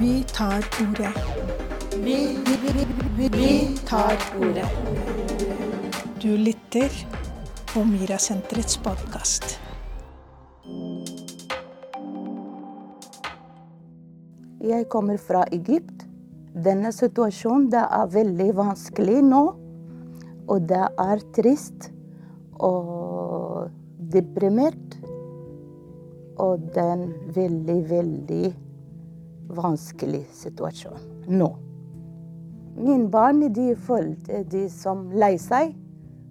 Vi tar ordet. Vi, vi, vi, vi, vi tar ordet. Du lytter på Mirasenterets podkast. Jeg kommer fra Egypt. Denne situasjonen det er veldig vanskelig nå. Og det er trist og deprimert. Og er veldig, veldig vanskelig situasjon nå. Mine barn de følte de som lei seg.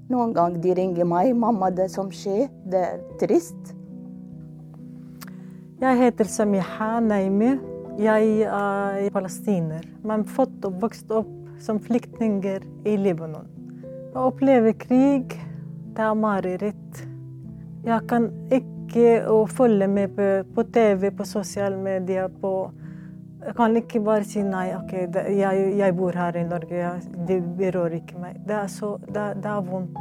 Noen ganger de ringer meg 'mamma, det som skjer, det er trist'. Jeg heter Samiha Naimi. Jeg er palestiner, men født og vokst opp som flyktninger i Libanon. Å oppleve krig. Det er mareritt. Jeg kan ikke følge med på, TV, på sosiale medier, på Jeg kan ikke bare si nei, OK, jeg, jeg, bor her i Norge, jeg, det berører ikke meg. Det er, så, det, det er vondt.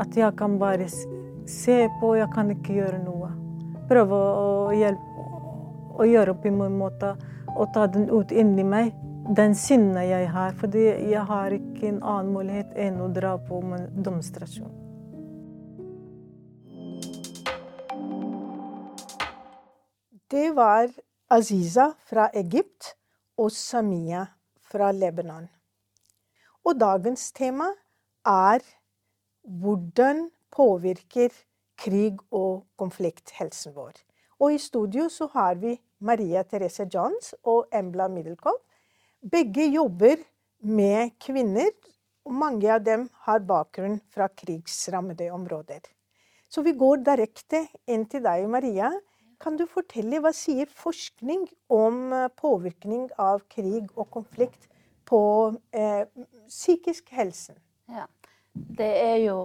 At jeg kan bare se på, jeg kan ikke gjøre noe. Prøve å hjelpe å gjøre opp i min måte og ta den ut inni meg. Den sinnet jeg har. Fordi jeg har ikke en annen mulighet enn å dra på en demonstrasjon. Det var Aziza fra Egypt og Samia fra Lebanon. Og dagens tema er hvordan påvirker krig og konflikt helsen vår. Og i studio så har vi Maria Therese Johns og Embla Middelkopp. Begge jobber med kvinner, og mange av dem har bakgrunn fra krigsrammede områder. Så vi går direkte inn til deg, Maria. Kan du fortelle hva sier forskning om påvirkning av krig og konflikt på eh, psykisk helse? Ja. Det, jo,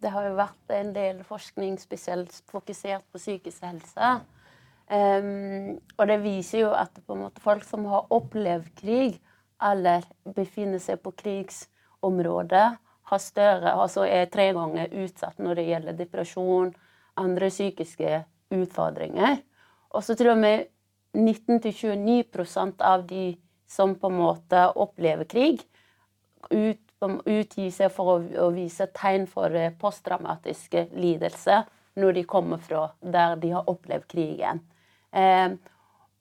det har jo vært en del forskning spesielt fokusert på psykisk helse. Um, og det viser jo at folk som har opplevd krig, eller befinner seg på krigsområdet, har større, altså er tre ganger utsatt når det gjelder depresjon, andre psykiske utfordringer. Og så tror vi 19-29% av de som på en måte opplever krig, ut, utgir seg for å, å vise tegn for eh, posttraumatiske lidelser når de kommer fra der de har opplevd krigen. Eh,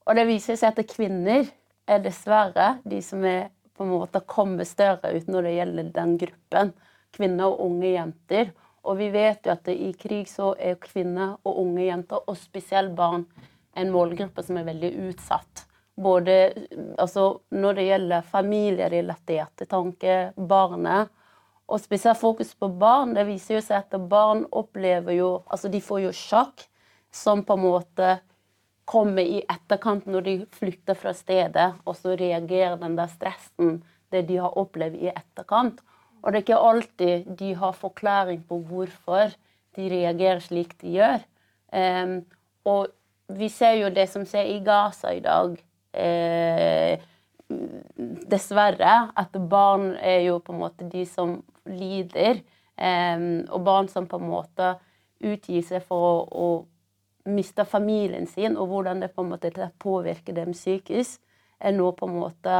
og det viser seg at kvinner er dessverre de som er på en måte kommer større ut når det gjelder den gruppen. Kvinner og unge jenter. Og vi vet jo at i krig så er kvinner og unge jenter, og spesielt barn, en målgruppe som er veldig utsatt. Både altså, når det gjelder familierelaterte tanker, barnet, og spesielt fokus på barn. Det viser jo seg at barn opplever jo Altså, de får jo sjokk som på en måte kommer i etterkant når de flykter fra stedet, og så reagerer den der stressen, det de har opplevd i etterkant. Og det er ikke alltid de har forklaring på hvorfor de reagerer slik de gjør. Um, og vi ser jo det som skjer i Gaza i dag. Eh, dessverre. At barn er jo på en måte de som lider. Eh, og barn som på en måte utgir seg for å, å miste familien sin, og hvordan det på en måte påvirker dem psykisk, er noe på en måte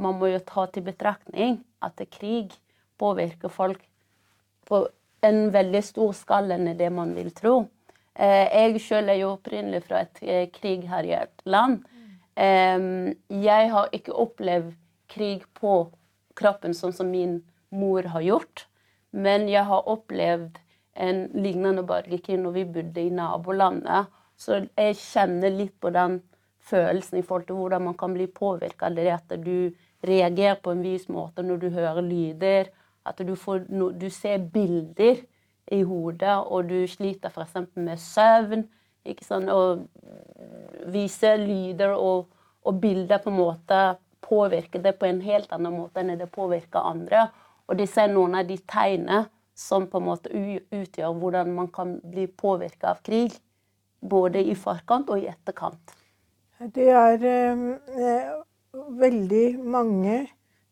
man må jo ta til betraktning. At det er krig påvirker folk på en veldig stor skala enn det man vil tro. Eh, jeg sjøl er jo opprinnelig fra et eh, krigherjet land. Jeg har ikke opplevd krig på kroppen sånn som min mor har gjort, men jeg har opplevd en lignende borgerkrig når vi bodde i nabolandet. Så jeg kjenner litt på den følelsen i forhold til hvordan man kan bli påvirka. allerede. du reagerer på en vis måte når du hører lyder. At du, får, du ser bilder i hodet, og du sliter f.eks. med søvn. Ikke sånn, og viser lyder og, og bilder på en måte påvirker det på en helt annen måte enn det påvirker andre. Og de ser noen av de tegnene som på en måte utgjør hvordan man kan bli påvirka av krig. Både i forkant og i etterkant. Det er eh, veldig mange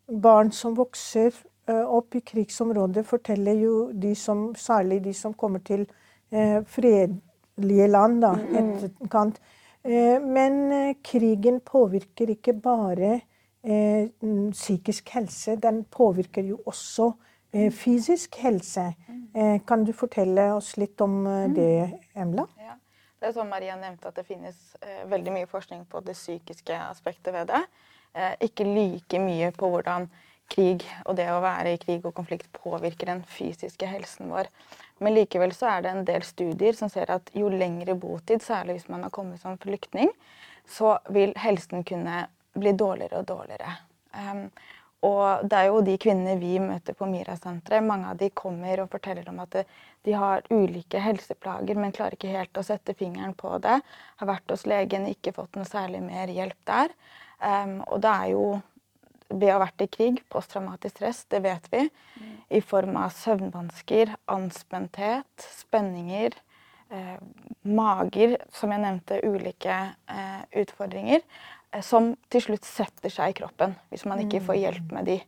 barn som vokser eh, opp i krigsområder, forteller jo de som, særlig de som kommer til eh, fredelige land, da, etterkant. Eh, men eh, krigen påvirker ikke bare eh, mm, psykisk helse, den påvirker jo også eh, fysisk helse. Eh, kan du fortelle oss litt om eh, det, Emla? Ja. Det er som Maria nevnte, at det finnes eh, veldig mye forskning på det psykiske aspektet ved det. Eh, ikke like mye på hvordan krig og det å være i krig og konflikt påvirker den fysiske helsen vår. Men likevel så er det en del studier som ser at jo lengre botid, særlig hvis man har kommet som flyktning, så vil helsen kunne bli dårligere og dårligere. Um, og det er jo de kvinnene vi møter på Mira-senteret. Mange av de kommer og forteller om at de har ulike helseplager, men klarer ikke helt å sette fingeren på det. Har vært hos legen, ikke fått noe særlig mer hjelp der. Um, og det er jo ved å ha vært i krig, posttraumatisk stress, det vet vi, i form av søvnvansker, anspenthet, spenninger, eh, mager, som jeg nevnte, ulike eh, utfordringer, eh, som til slutt setter seg i kroppen hvis man ikke får hjelp med de.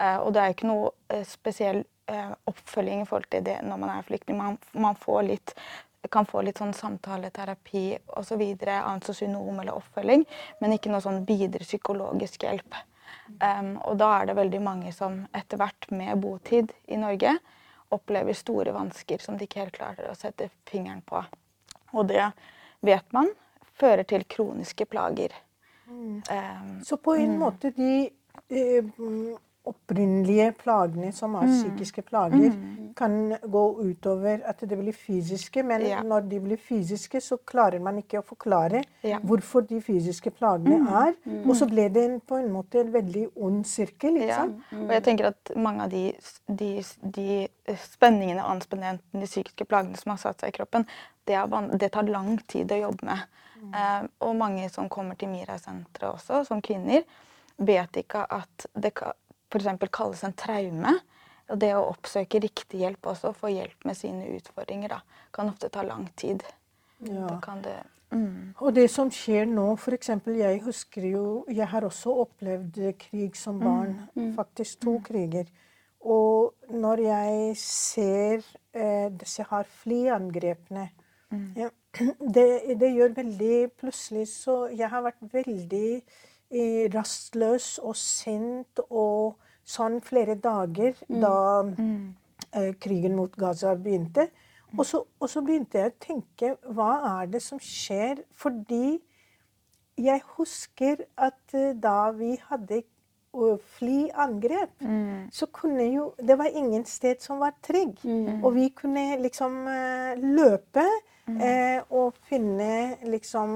Eh, og det er ikke noe eh, spesiell eh, oppfølging i forhold til det når man er flyktning. Man, man får litt kan få litt sånn samtaleterapi osv., annet sosionom eller oppfølging, men ikke noe sånn videre psykologisk hjelp. Um, og da er det veldig mange som etter hvert med botid i Norge opplever store vansker som de ikke helt klarer å sette fingeren på. Og det vet man fører til kroniske plager. Mm. Um, Så på en Mm. måte de eh, opprinnelige plagene, som er psykiske plager, kan gå utover at det blir fysiske. Men Ja. når de blir fysiske, så klarer man ikke å forklare Ja. hvorfor de fysiske plagene er. Og så ble det en, på en måte en veldig ond sirkel. ikke Ja. Og jeg tenker at mange av de, de, de spenningene, anspenningene, de psykiske plagene som har satt seg i kroppen, det, er, det tar lang tid å jobbe med. Eh, og mange som kommer til Mira-senteret også, som kvinner, vet ikke at det f.eks. kalles en traume. Og det å oppsøke riktig hjelp også, få hjelp med sine utfordringer, da, kan ofte ta lang tid. Ja. Det mm. Og det som skjer nå, f.eks. Jeg husker jo Jeg har også opplevd krig som barn. Faktisk to kriger. Og når jeg ser eh, disse her flyangrepene ja, det, det gjør veldig Plutselig så Jeg har vært veldig rastløs og sint og sånn flere dager da eh, krigen mot Gaza begynte. Og så, og så begynte jeg å tenke hva er det som skjer? Fordi jeg husker at uh, da vi hadde uh, flyangrep, så kunne jo Det var ingen sted som var trygg. Og vi kunne liksom uh, løpe eh, og finne liksom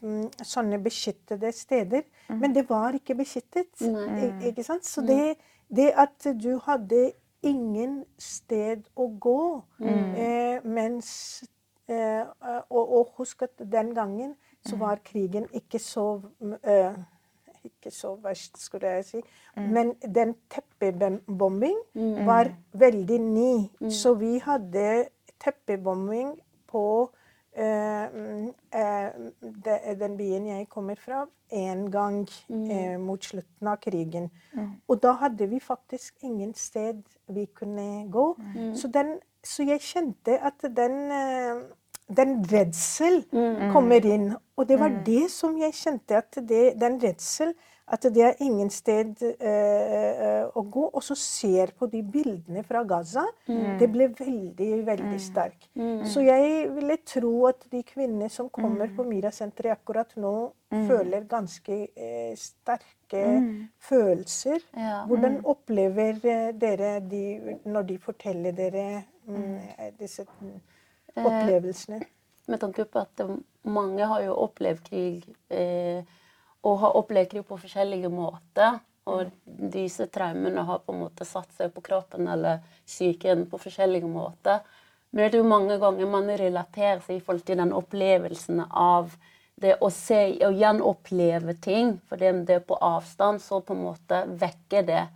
mm, sånne beskyttede steder. Men det var ikke beskyttet. Mm. Ikke sant? Så det, det at du hadde ingen sted å gå eh, mens eh, og, og husk at den gangen så var krigen ikke så uh, ikke så verst, skulle jeg si. Men den teppebombing var veldig ny. Så vi hadde teppebombing på eh, mm, eh, de, den byen jeg kommer fra, en gang eh, mot slutten av krigen. Og da hadde vi faktisk ingen sted vi kunne gå. Så, den, så jeg kjente at den den redsel kommer inn. Og det var det som jeg kjente, at det, den redsel At det er ingen sted eh, å gå. Og så ser på de bildene fra Gaza. Det ble veldig, veldig sterkt. Så jeg ville tro at de kvinnene som kommer på Mira-senteret akkurat nå, føler ganske eh, sterke følelser. Ja. Hvordan opplever dere de når de forteller dere mm, disse mm, opplevelsene? Med tanke på at mange har jo opplevd krig, eh, og har opplevd krig på forskjellige måter. Og disse traumene har på en måte satt seg på kroppen eller psyken på forskjellige måter. Men det er jo mange ganger man relaterer seg i forhold til den opplevelsen av det å se og gjenoppleve ting. For det er på avstand, så på en måte vekker det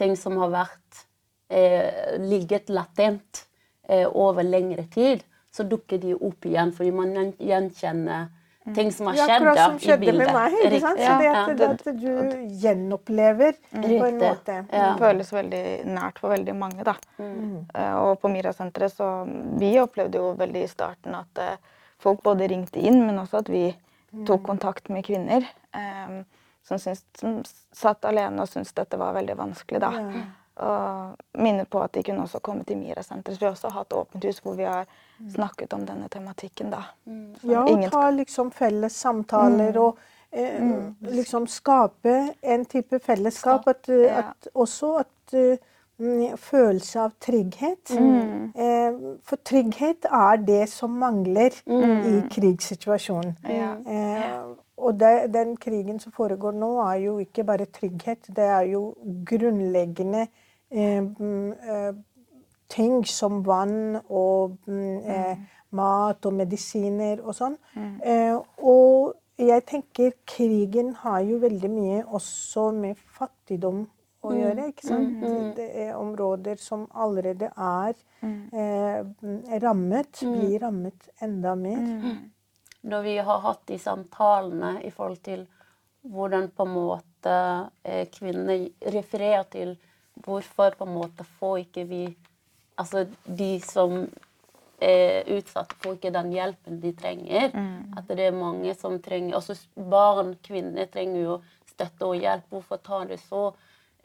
ting som har vært eh, ligget latent eh, over lengre tid. Så dukker de opp igjen, fordi man gjenkjenner ting som har Ja, skjedd da, som i skjedde bildet. med meg. ikke sant? Så det at, det at du gjenopplever på en måte. Ja. Det føles veldig nært for veldig mange. da. Mm. Og på Mira-senteret så Vi opplevde jo veldig i starten at eh, folk både ringte inn, men også at vi tok kontakt med kvinner um, som, syns, som satt alene og syntes dette var veldig vanskelig. da. Ja. Og minner på at de kunne også komme til Mira-senteret. Vi har også hatt åpent hus hvor vi har snakket om denne tematikken. da. Så Ja, og ta liksom felles samtaler og eh, liksom skape en type fellesskap. At, eh, Ja. at også at eh, mm, følelse av trygghet. Eh, for trygghet er det som mangler i krigssituasjonen. Ja. Eh, og det, den krigen som foregår nå, er jo ikke bare trygghet. Det er jo grunnleggende eh, mm, eh, ting som vann og mm, eh, mat og medisiner og sånn. Eh, og jeg tenker krigen har jo veldig mye også med fattigdom å gjøre. ikke sant? Det er områder som allerede er eh, rammet, blir rammet enda mer. når vi har hatt de samtalene i forhold til hvordan på en måte kvinnene kvinner refererer til hvorfor på en måte får ikke vi Altså de som er utsatt, får ikke den hjelpen de trenger. At det er mange som trenger altså barn, kvinner, trenger jo støtte og hjelp. Hvorfor tar det så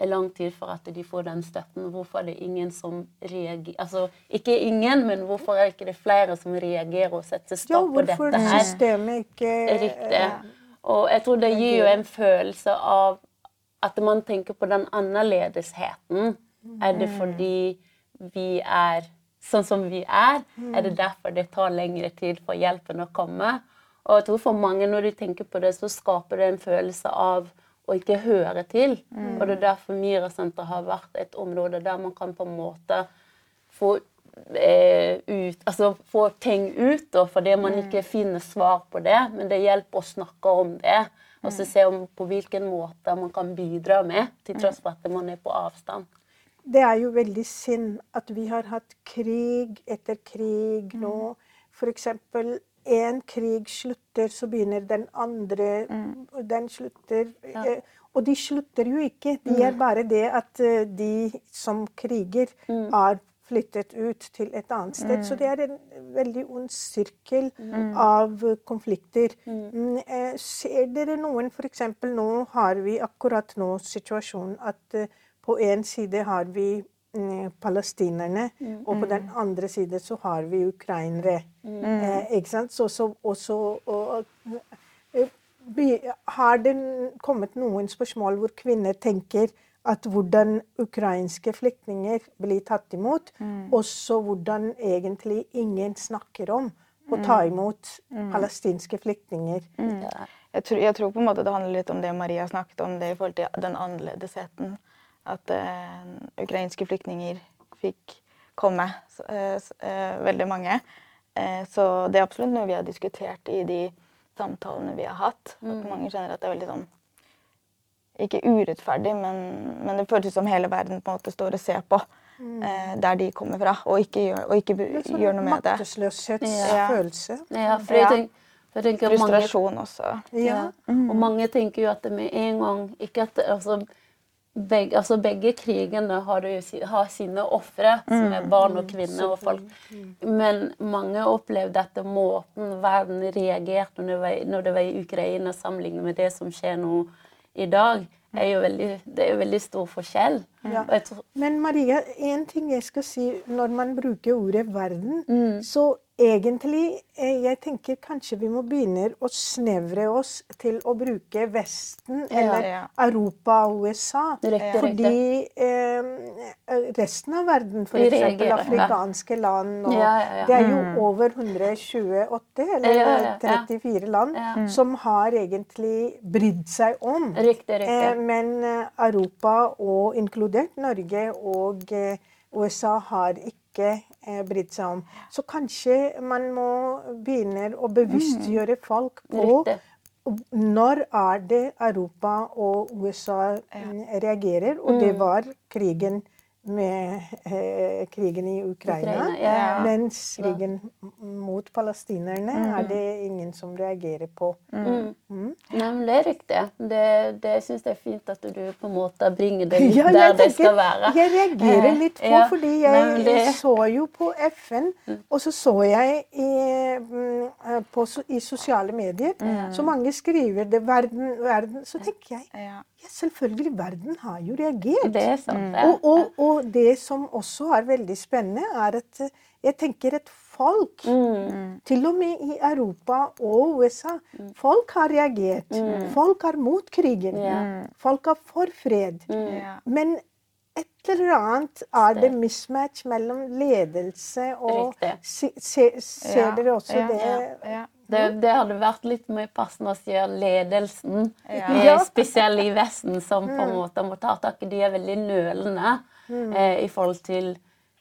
lang tid for at de får den støtten? Hvorfor er det ingen som reagerer Altså ikke ingen, men hvorfor er det ikke det flere som reagerer og setter stopp på hvorfor dette her? systemet ikke Riktig. Og jeg tror det gir jo en følelse av at man tenker på den annerledesheten. Er det fordi vi er sånn som vi er? Er det derfor det tar lengre tid for hjelpen å komme? Og jeg tror for mange, når de tenker på det, så skaper det en følelse av å ikke høre til. Og det er derfor Mira-senteret har vært et område der man kan på en måte få eh, ut, altså få ting ut, da, fordi man ikke finner svar på det. Men det hjelper å snakke om det. Og så se om på hvilken måte man kan bidra med, til tross for at man er på avstand. Det er jo veldig synd at vi har hatt krig etter krig nå. For eksempel én krig slutter, så begynner den andre, og den slutter. ja. Og de slutter jo ikke. De er bare det at eh, de som kriger, er flyttet ut til et annet sted. Så det er en veldig ond sirkel av eh, konflikter. Mm, eh, Ser dere noen F.eks. nå har vi akkurat nå situasjonen at eh, på en side har vi mm, palestinerne, og på den andre side så har vi ukrainere. Eh, ikke sant? Så, så, og så, og, eh, vi- har det kommet noen spørsmål hvor kvinner tenker at hvordan ukrainske flyktninger blir tatt imot, og så hvordan egentlig ingen snakker om å ta imot palestinske flyktninger. Jeg tror, jeg tror på en måte det handler litt om det Maria snakket om, det i forhold til den annerledesheten. At eh, ukrainske flyktninger fikk komme, eh, eh, veldig mange. Eh, så det er absolutt noe vi har diskutert i de samtalene vi har hatt. At mange kjenner at det er veldig sånn Ikke urettferdig, men, men det føles som hele verden på en måte står og ser på Mm. der de kommer fra, og ikke gjør, og ikke sånn gjør noe med det. maktesløshetsfølelse. Ja, for jeg Ja. tenker, jeg tenker mange Frustrasjon også. Ja. Og mange tenker jo at det med en gang ikke at altså, begge, altså begge krigene har, jo, har sine ofre, som er barn og kvinner og folk. Men mange opplevde at måten verden reagerte når det var, når det var i Ukraina, sammenlignet med det som skjer nå i dag, er jo veldig, det er jo veldig stor forskjell. Ja. Men Maria, en ting jeg skal si når man bruker ordet verden, så egentlig eh, Jeg tenker kanskje vi må begynne å snevre oss til å bruke Vesten eller ja. Europa og USA. Direkte, Fordi eh, resten av verden, f.eks. afrikanske ja. land og, Ja, ja, ja. Det er jo over 128 eller Ja, ja, ja. 34 land Ja. som har egentlig brydd seg om Riktig, riktig. Eh, men eh, Europa, og inkludert Norge og eh, USA, har ikke eh, brydd seg om. Så kanskje man må begynne å bevisstgjøre folk på når er det Europa og USA mm, reagerer. Og det var krigen med eh, krigen i Ukraina. Ukraina, ja. Mens krigen mot palestinerne er det ingen som reagerer på. Mm. Mm. Nei, men det er riktig. Det, det syns jeg er fint at du på en måte bringer det litt Ja, der der det skal være. Jeg reagerer litt på, Ja, fordi jeg Nei, det- så jo på FN, og så så jeg i, mm, eh, på, i sosiale medier, så mange skriver det 'verden, verden'. Så tenker jeg Ja. ja, selvfølgelig, verden har jo reagert. Det er sant. Og, og, og det som også er veldig spennende, er at eh, jeg tenker et folk, Mm. til og med i Europa og USA, folk har reagert. Folk er mot krigen. Mm. Folk er for fred. Ja. Men et eller annet er det mismatch mellom ledelse og Riktig. se, se, Ser Ja, dere også ja, det? Ja. Det, det hadde vært litt mer passende å si ledelsen, Ja. eh, spesielt i Vesten, som på en måte må ta tak i De er veldig nølende eh, i forhold til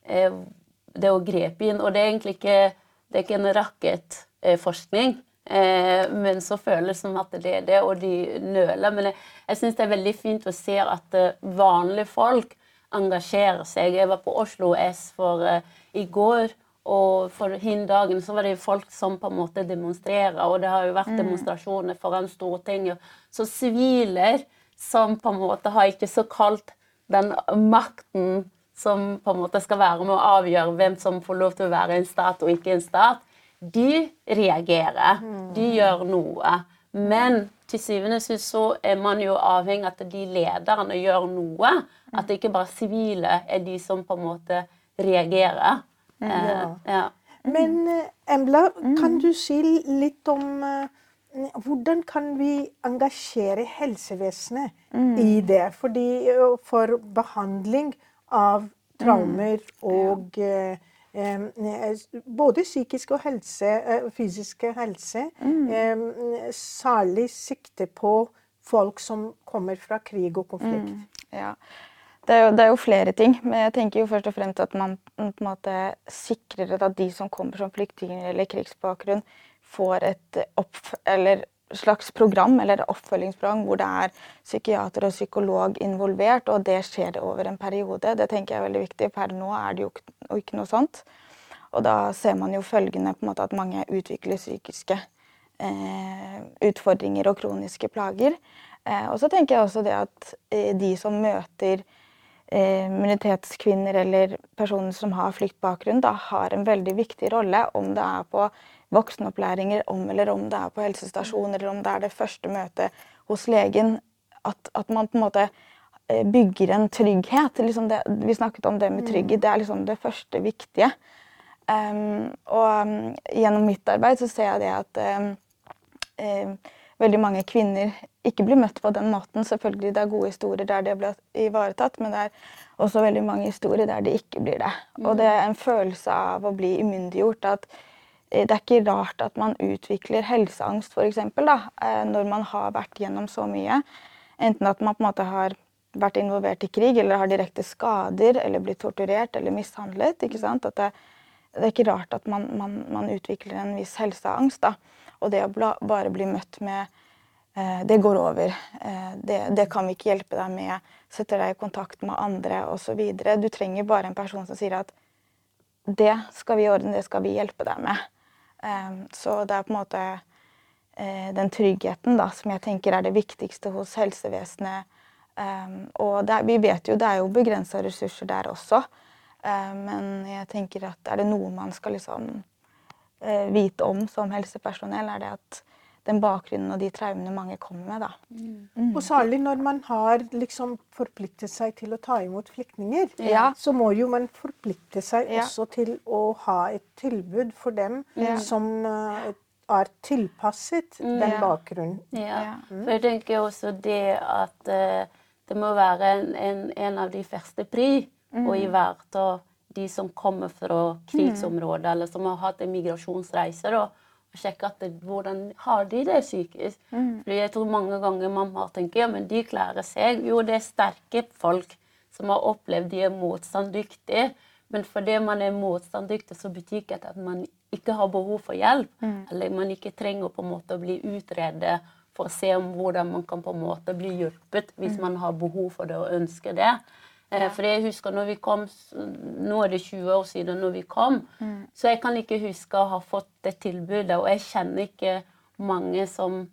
eh, det å grepe inn. Og det er egentlig ikke, det er ikke en rakettforskning, eh, men så føles det som at det er det, og de nøler. Men jeg, jeg syns det er veldig fint å se at eh, vanlige folk engasjerer seg. Jeg var på Oslo S for eh, i går. Og for hin dagen så var det folk som på en måte demonstrerer, og det har jo vært demonstrasjoner foran Stortinget. Så siviler som på en måte har ikke så kalt den makten som på en måte skal være med å avgjøre hvem som får lov til å være en stat og ikke en stat, de reagerer. De gjør noe. Men til syvende og sist så er man jo avhengig av at de lederne gjør noe. At det ikke bare sivile er de som på en måte reagerer. Eh, Ja. ja. Men eh, Embla, kan du si litt om eh, hvordan kan vi engasjere helsevesenet i det? Fordi for behandling av traumer og eh, eh, både psykisk og helse, eh, fysiske helse, eh, særlig sikte på folk som kommer fra krig og konflikt. Ja. Det er, jo, det er jo flere ting, men jeg tenker jo først og fremst at man på en måte sikrer at de som kommer som flyktninger eller krigsbakgrunn, får et opp, eller slags program eller oppfølgingsprogram hvor det er psykiater og psykolog involvert, og det skjer det over en periode. Det tenker jeg er veldig viktig. Per nå er det jo ikke- noe sånt. Og da ser man jo følgende på en måte at mange utvikler psykiske eh, utfordringer og kroniske plager. Eh, og så tenker jeg også det at eh, de som møter eh, minoritetskvinner eller personer som har flyktbakgrunn, da har en veldig viktig rolle, om det er på voksenopplæringer, om eller om det er på helsestasjoner, eller om det er det første møtet hos legen. At, at man på en måte eh, bygger en trygghet. Liksom det, vi snakket om det med trygghet. Det er liksom det første viktige. Um, og um, gjennom mitt arbeid så ser jeg det at um, veldig mange kvinner ikke blir møtt på den måten. Selvfølgelig det er gode historier der det blir ivaretatt, men det er også veldig mange historier der det ikke blir det. Og det er en følelse av å bli umyndiggjort. at det er ikke rart at man utvikler helseangst for eksempel, eh, når man har vært gjennom så mye. Enten at man på en måte har vært involvert i krig, eller har direkte skader, eller blitt torturert eller mishandlet. ikke sant? At det, det er ikke rart at man, man, man utvikler en viss helseangst. da. Og det å bare bli møtt med eh, 'det går over', eh, det, 'det kan vi ikke hjelpe deg med', setter deg i kontakt med andre osv. Du trenger bare en person som sier at 'det skal vi ordne, det skal vi hjelpe deg med'. Eh, så det er på en måte eh, den tryggheten da, som jeg tenker er det viktigste hos helsevesenet. Um, og det vi vet jo det er jo begrensa ressurser der også. Eh, men jeg tenker at er det noe man skal liksom eh, vite om som helsepersonell, er det at den bakgrunnen og de traumene mange kommer med. da. Og særlig når man har liksom forpliktet seg til å ta imot flyktninger, Ja. så må jo man forplikte seg Ja. også til å ha et tilbud for dem Ja. som eh, er tilpasset den bakgrunnen. Ja. Ja. For jeg tenker også det at eh, det må være en, en, en av de første pri å ivareta de som kommer fra krigsområder, eller som har hatt en migrasjonsreise. da, og sjekke at det, hvordan har de det psykisk. Fordi jeg tror mange ganger mamma tenker ja, men de klarer seg. Jo, det er sterke folk som har opplevd de er motstandsdyktige. Men fordi man er motstandsdyktig, så betyr ikke det at man ikke har behov for hjelp. Eller man ikke trenger på en måte å bli utredet for å se om hvordan man kan på en måte bli hjulpet hvis man har behov for det og ønsker det. Eh, For jeg husker når vi kom, nå er det 20 år siden når vi kom, så jeg kan ikke huske å ha fått det tilbudet, og jeg kjenner ikke mange som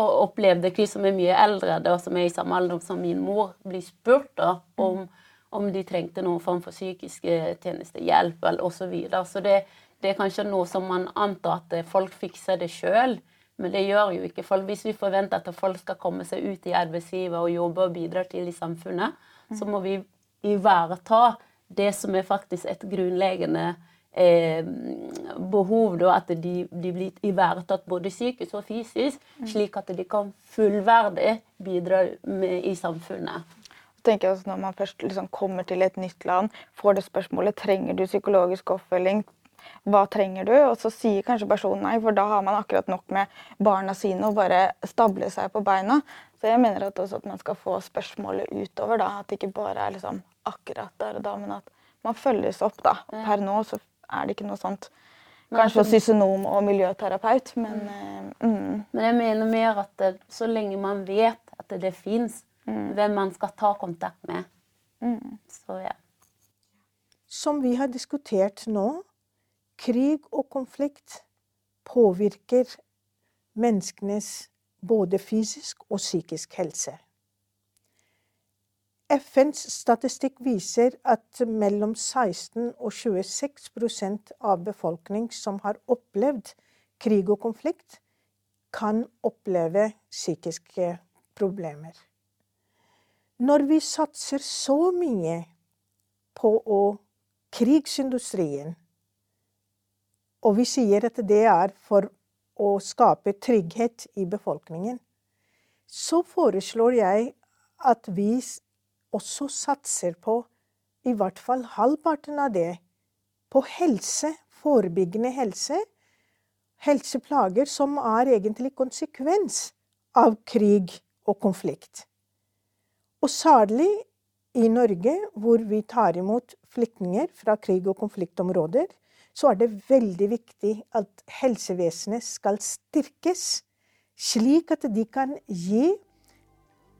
opplevde krig som er mye eldre, da, som er i samme alder som min mor, blir spurt da, om, om de trengte noen form for psykisk eh, tjenestehjelp osv. Så, videre. så det, det er kanskje noe som man antar at eh, folk fikser det sjøl, men det gjør jo ikke folk. Hvis vi forventer at folk skal komme seg ut i arbeidslivet og jobbe og bidra til i samfunnet, så må vi ivareta det som er faktisk et grunnleggende eh, behov, da, at de, de blir ivaretatt både psykisk og fysisk, slik at de kan fullverdig bidra med, i samfunnet. Tenker jeg også Når man først liksom kommer til et nytt land, får det spørsmålet trenger du psykologisk oppfølging, hva trenger du? Og så sier kanskje personen nei, for da har man akkurat nok med barna sine å bare stable seg på beina. Så jeg mener at også at man skal få spørsmålet utover. da, At det ikke bare er liksom akkurat der og da, men at man følges opp. da. Per nå så er det ikke noe sånt. Kanskje sosionom og miljøterapeut, men eh, mm, Men jeg mener mer at det, så lenge man vet at det, det fins, hvem man skal ta kontakt med, så ja. Som vi har diskutert nå, krig og konflikt påvirker menneskenes både fysisk og psykisk helse. FNs statistikk viser at mellom 16 og 26% av befolkning som har opplevd krig og konflikt, kan oppleve psykiske problemer. Når vi satser så mye på å krigsindustrien, og vi sier at det er for å skape trygghet i befolkningen, så foreslår jeg at vi også satser på i hvert fall halvparten av det på helse, forebyggende helse, helseplager som er egentlig konsekvens av krig og konflikt. Og særlig i Norge, hvor vi tar imot flyktninger fra krig- og konfliktområder, så er det veldig viktig at helsevesenet skal styrkes, slik at de kan gi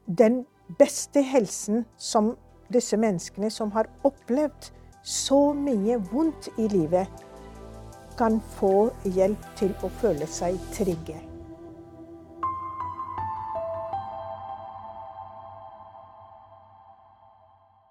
den beste helsen som disse menneskene som har opplevd så mye vondt i livet, kan få hjelp til å føle seg trygge.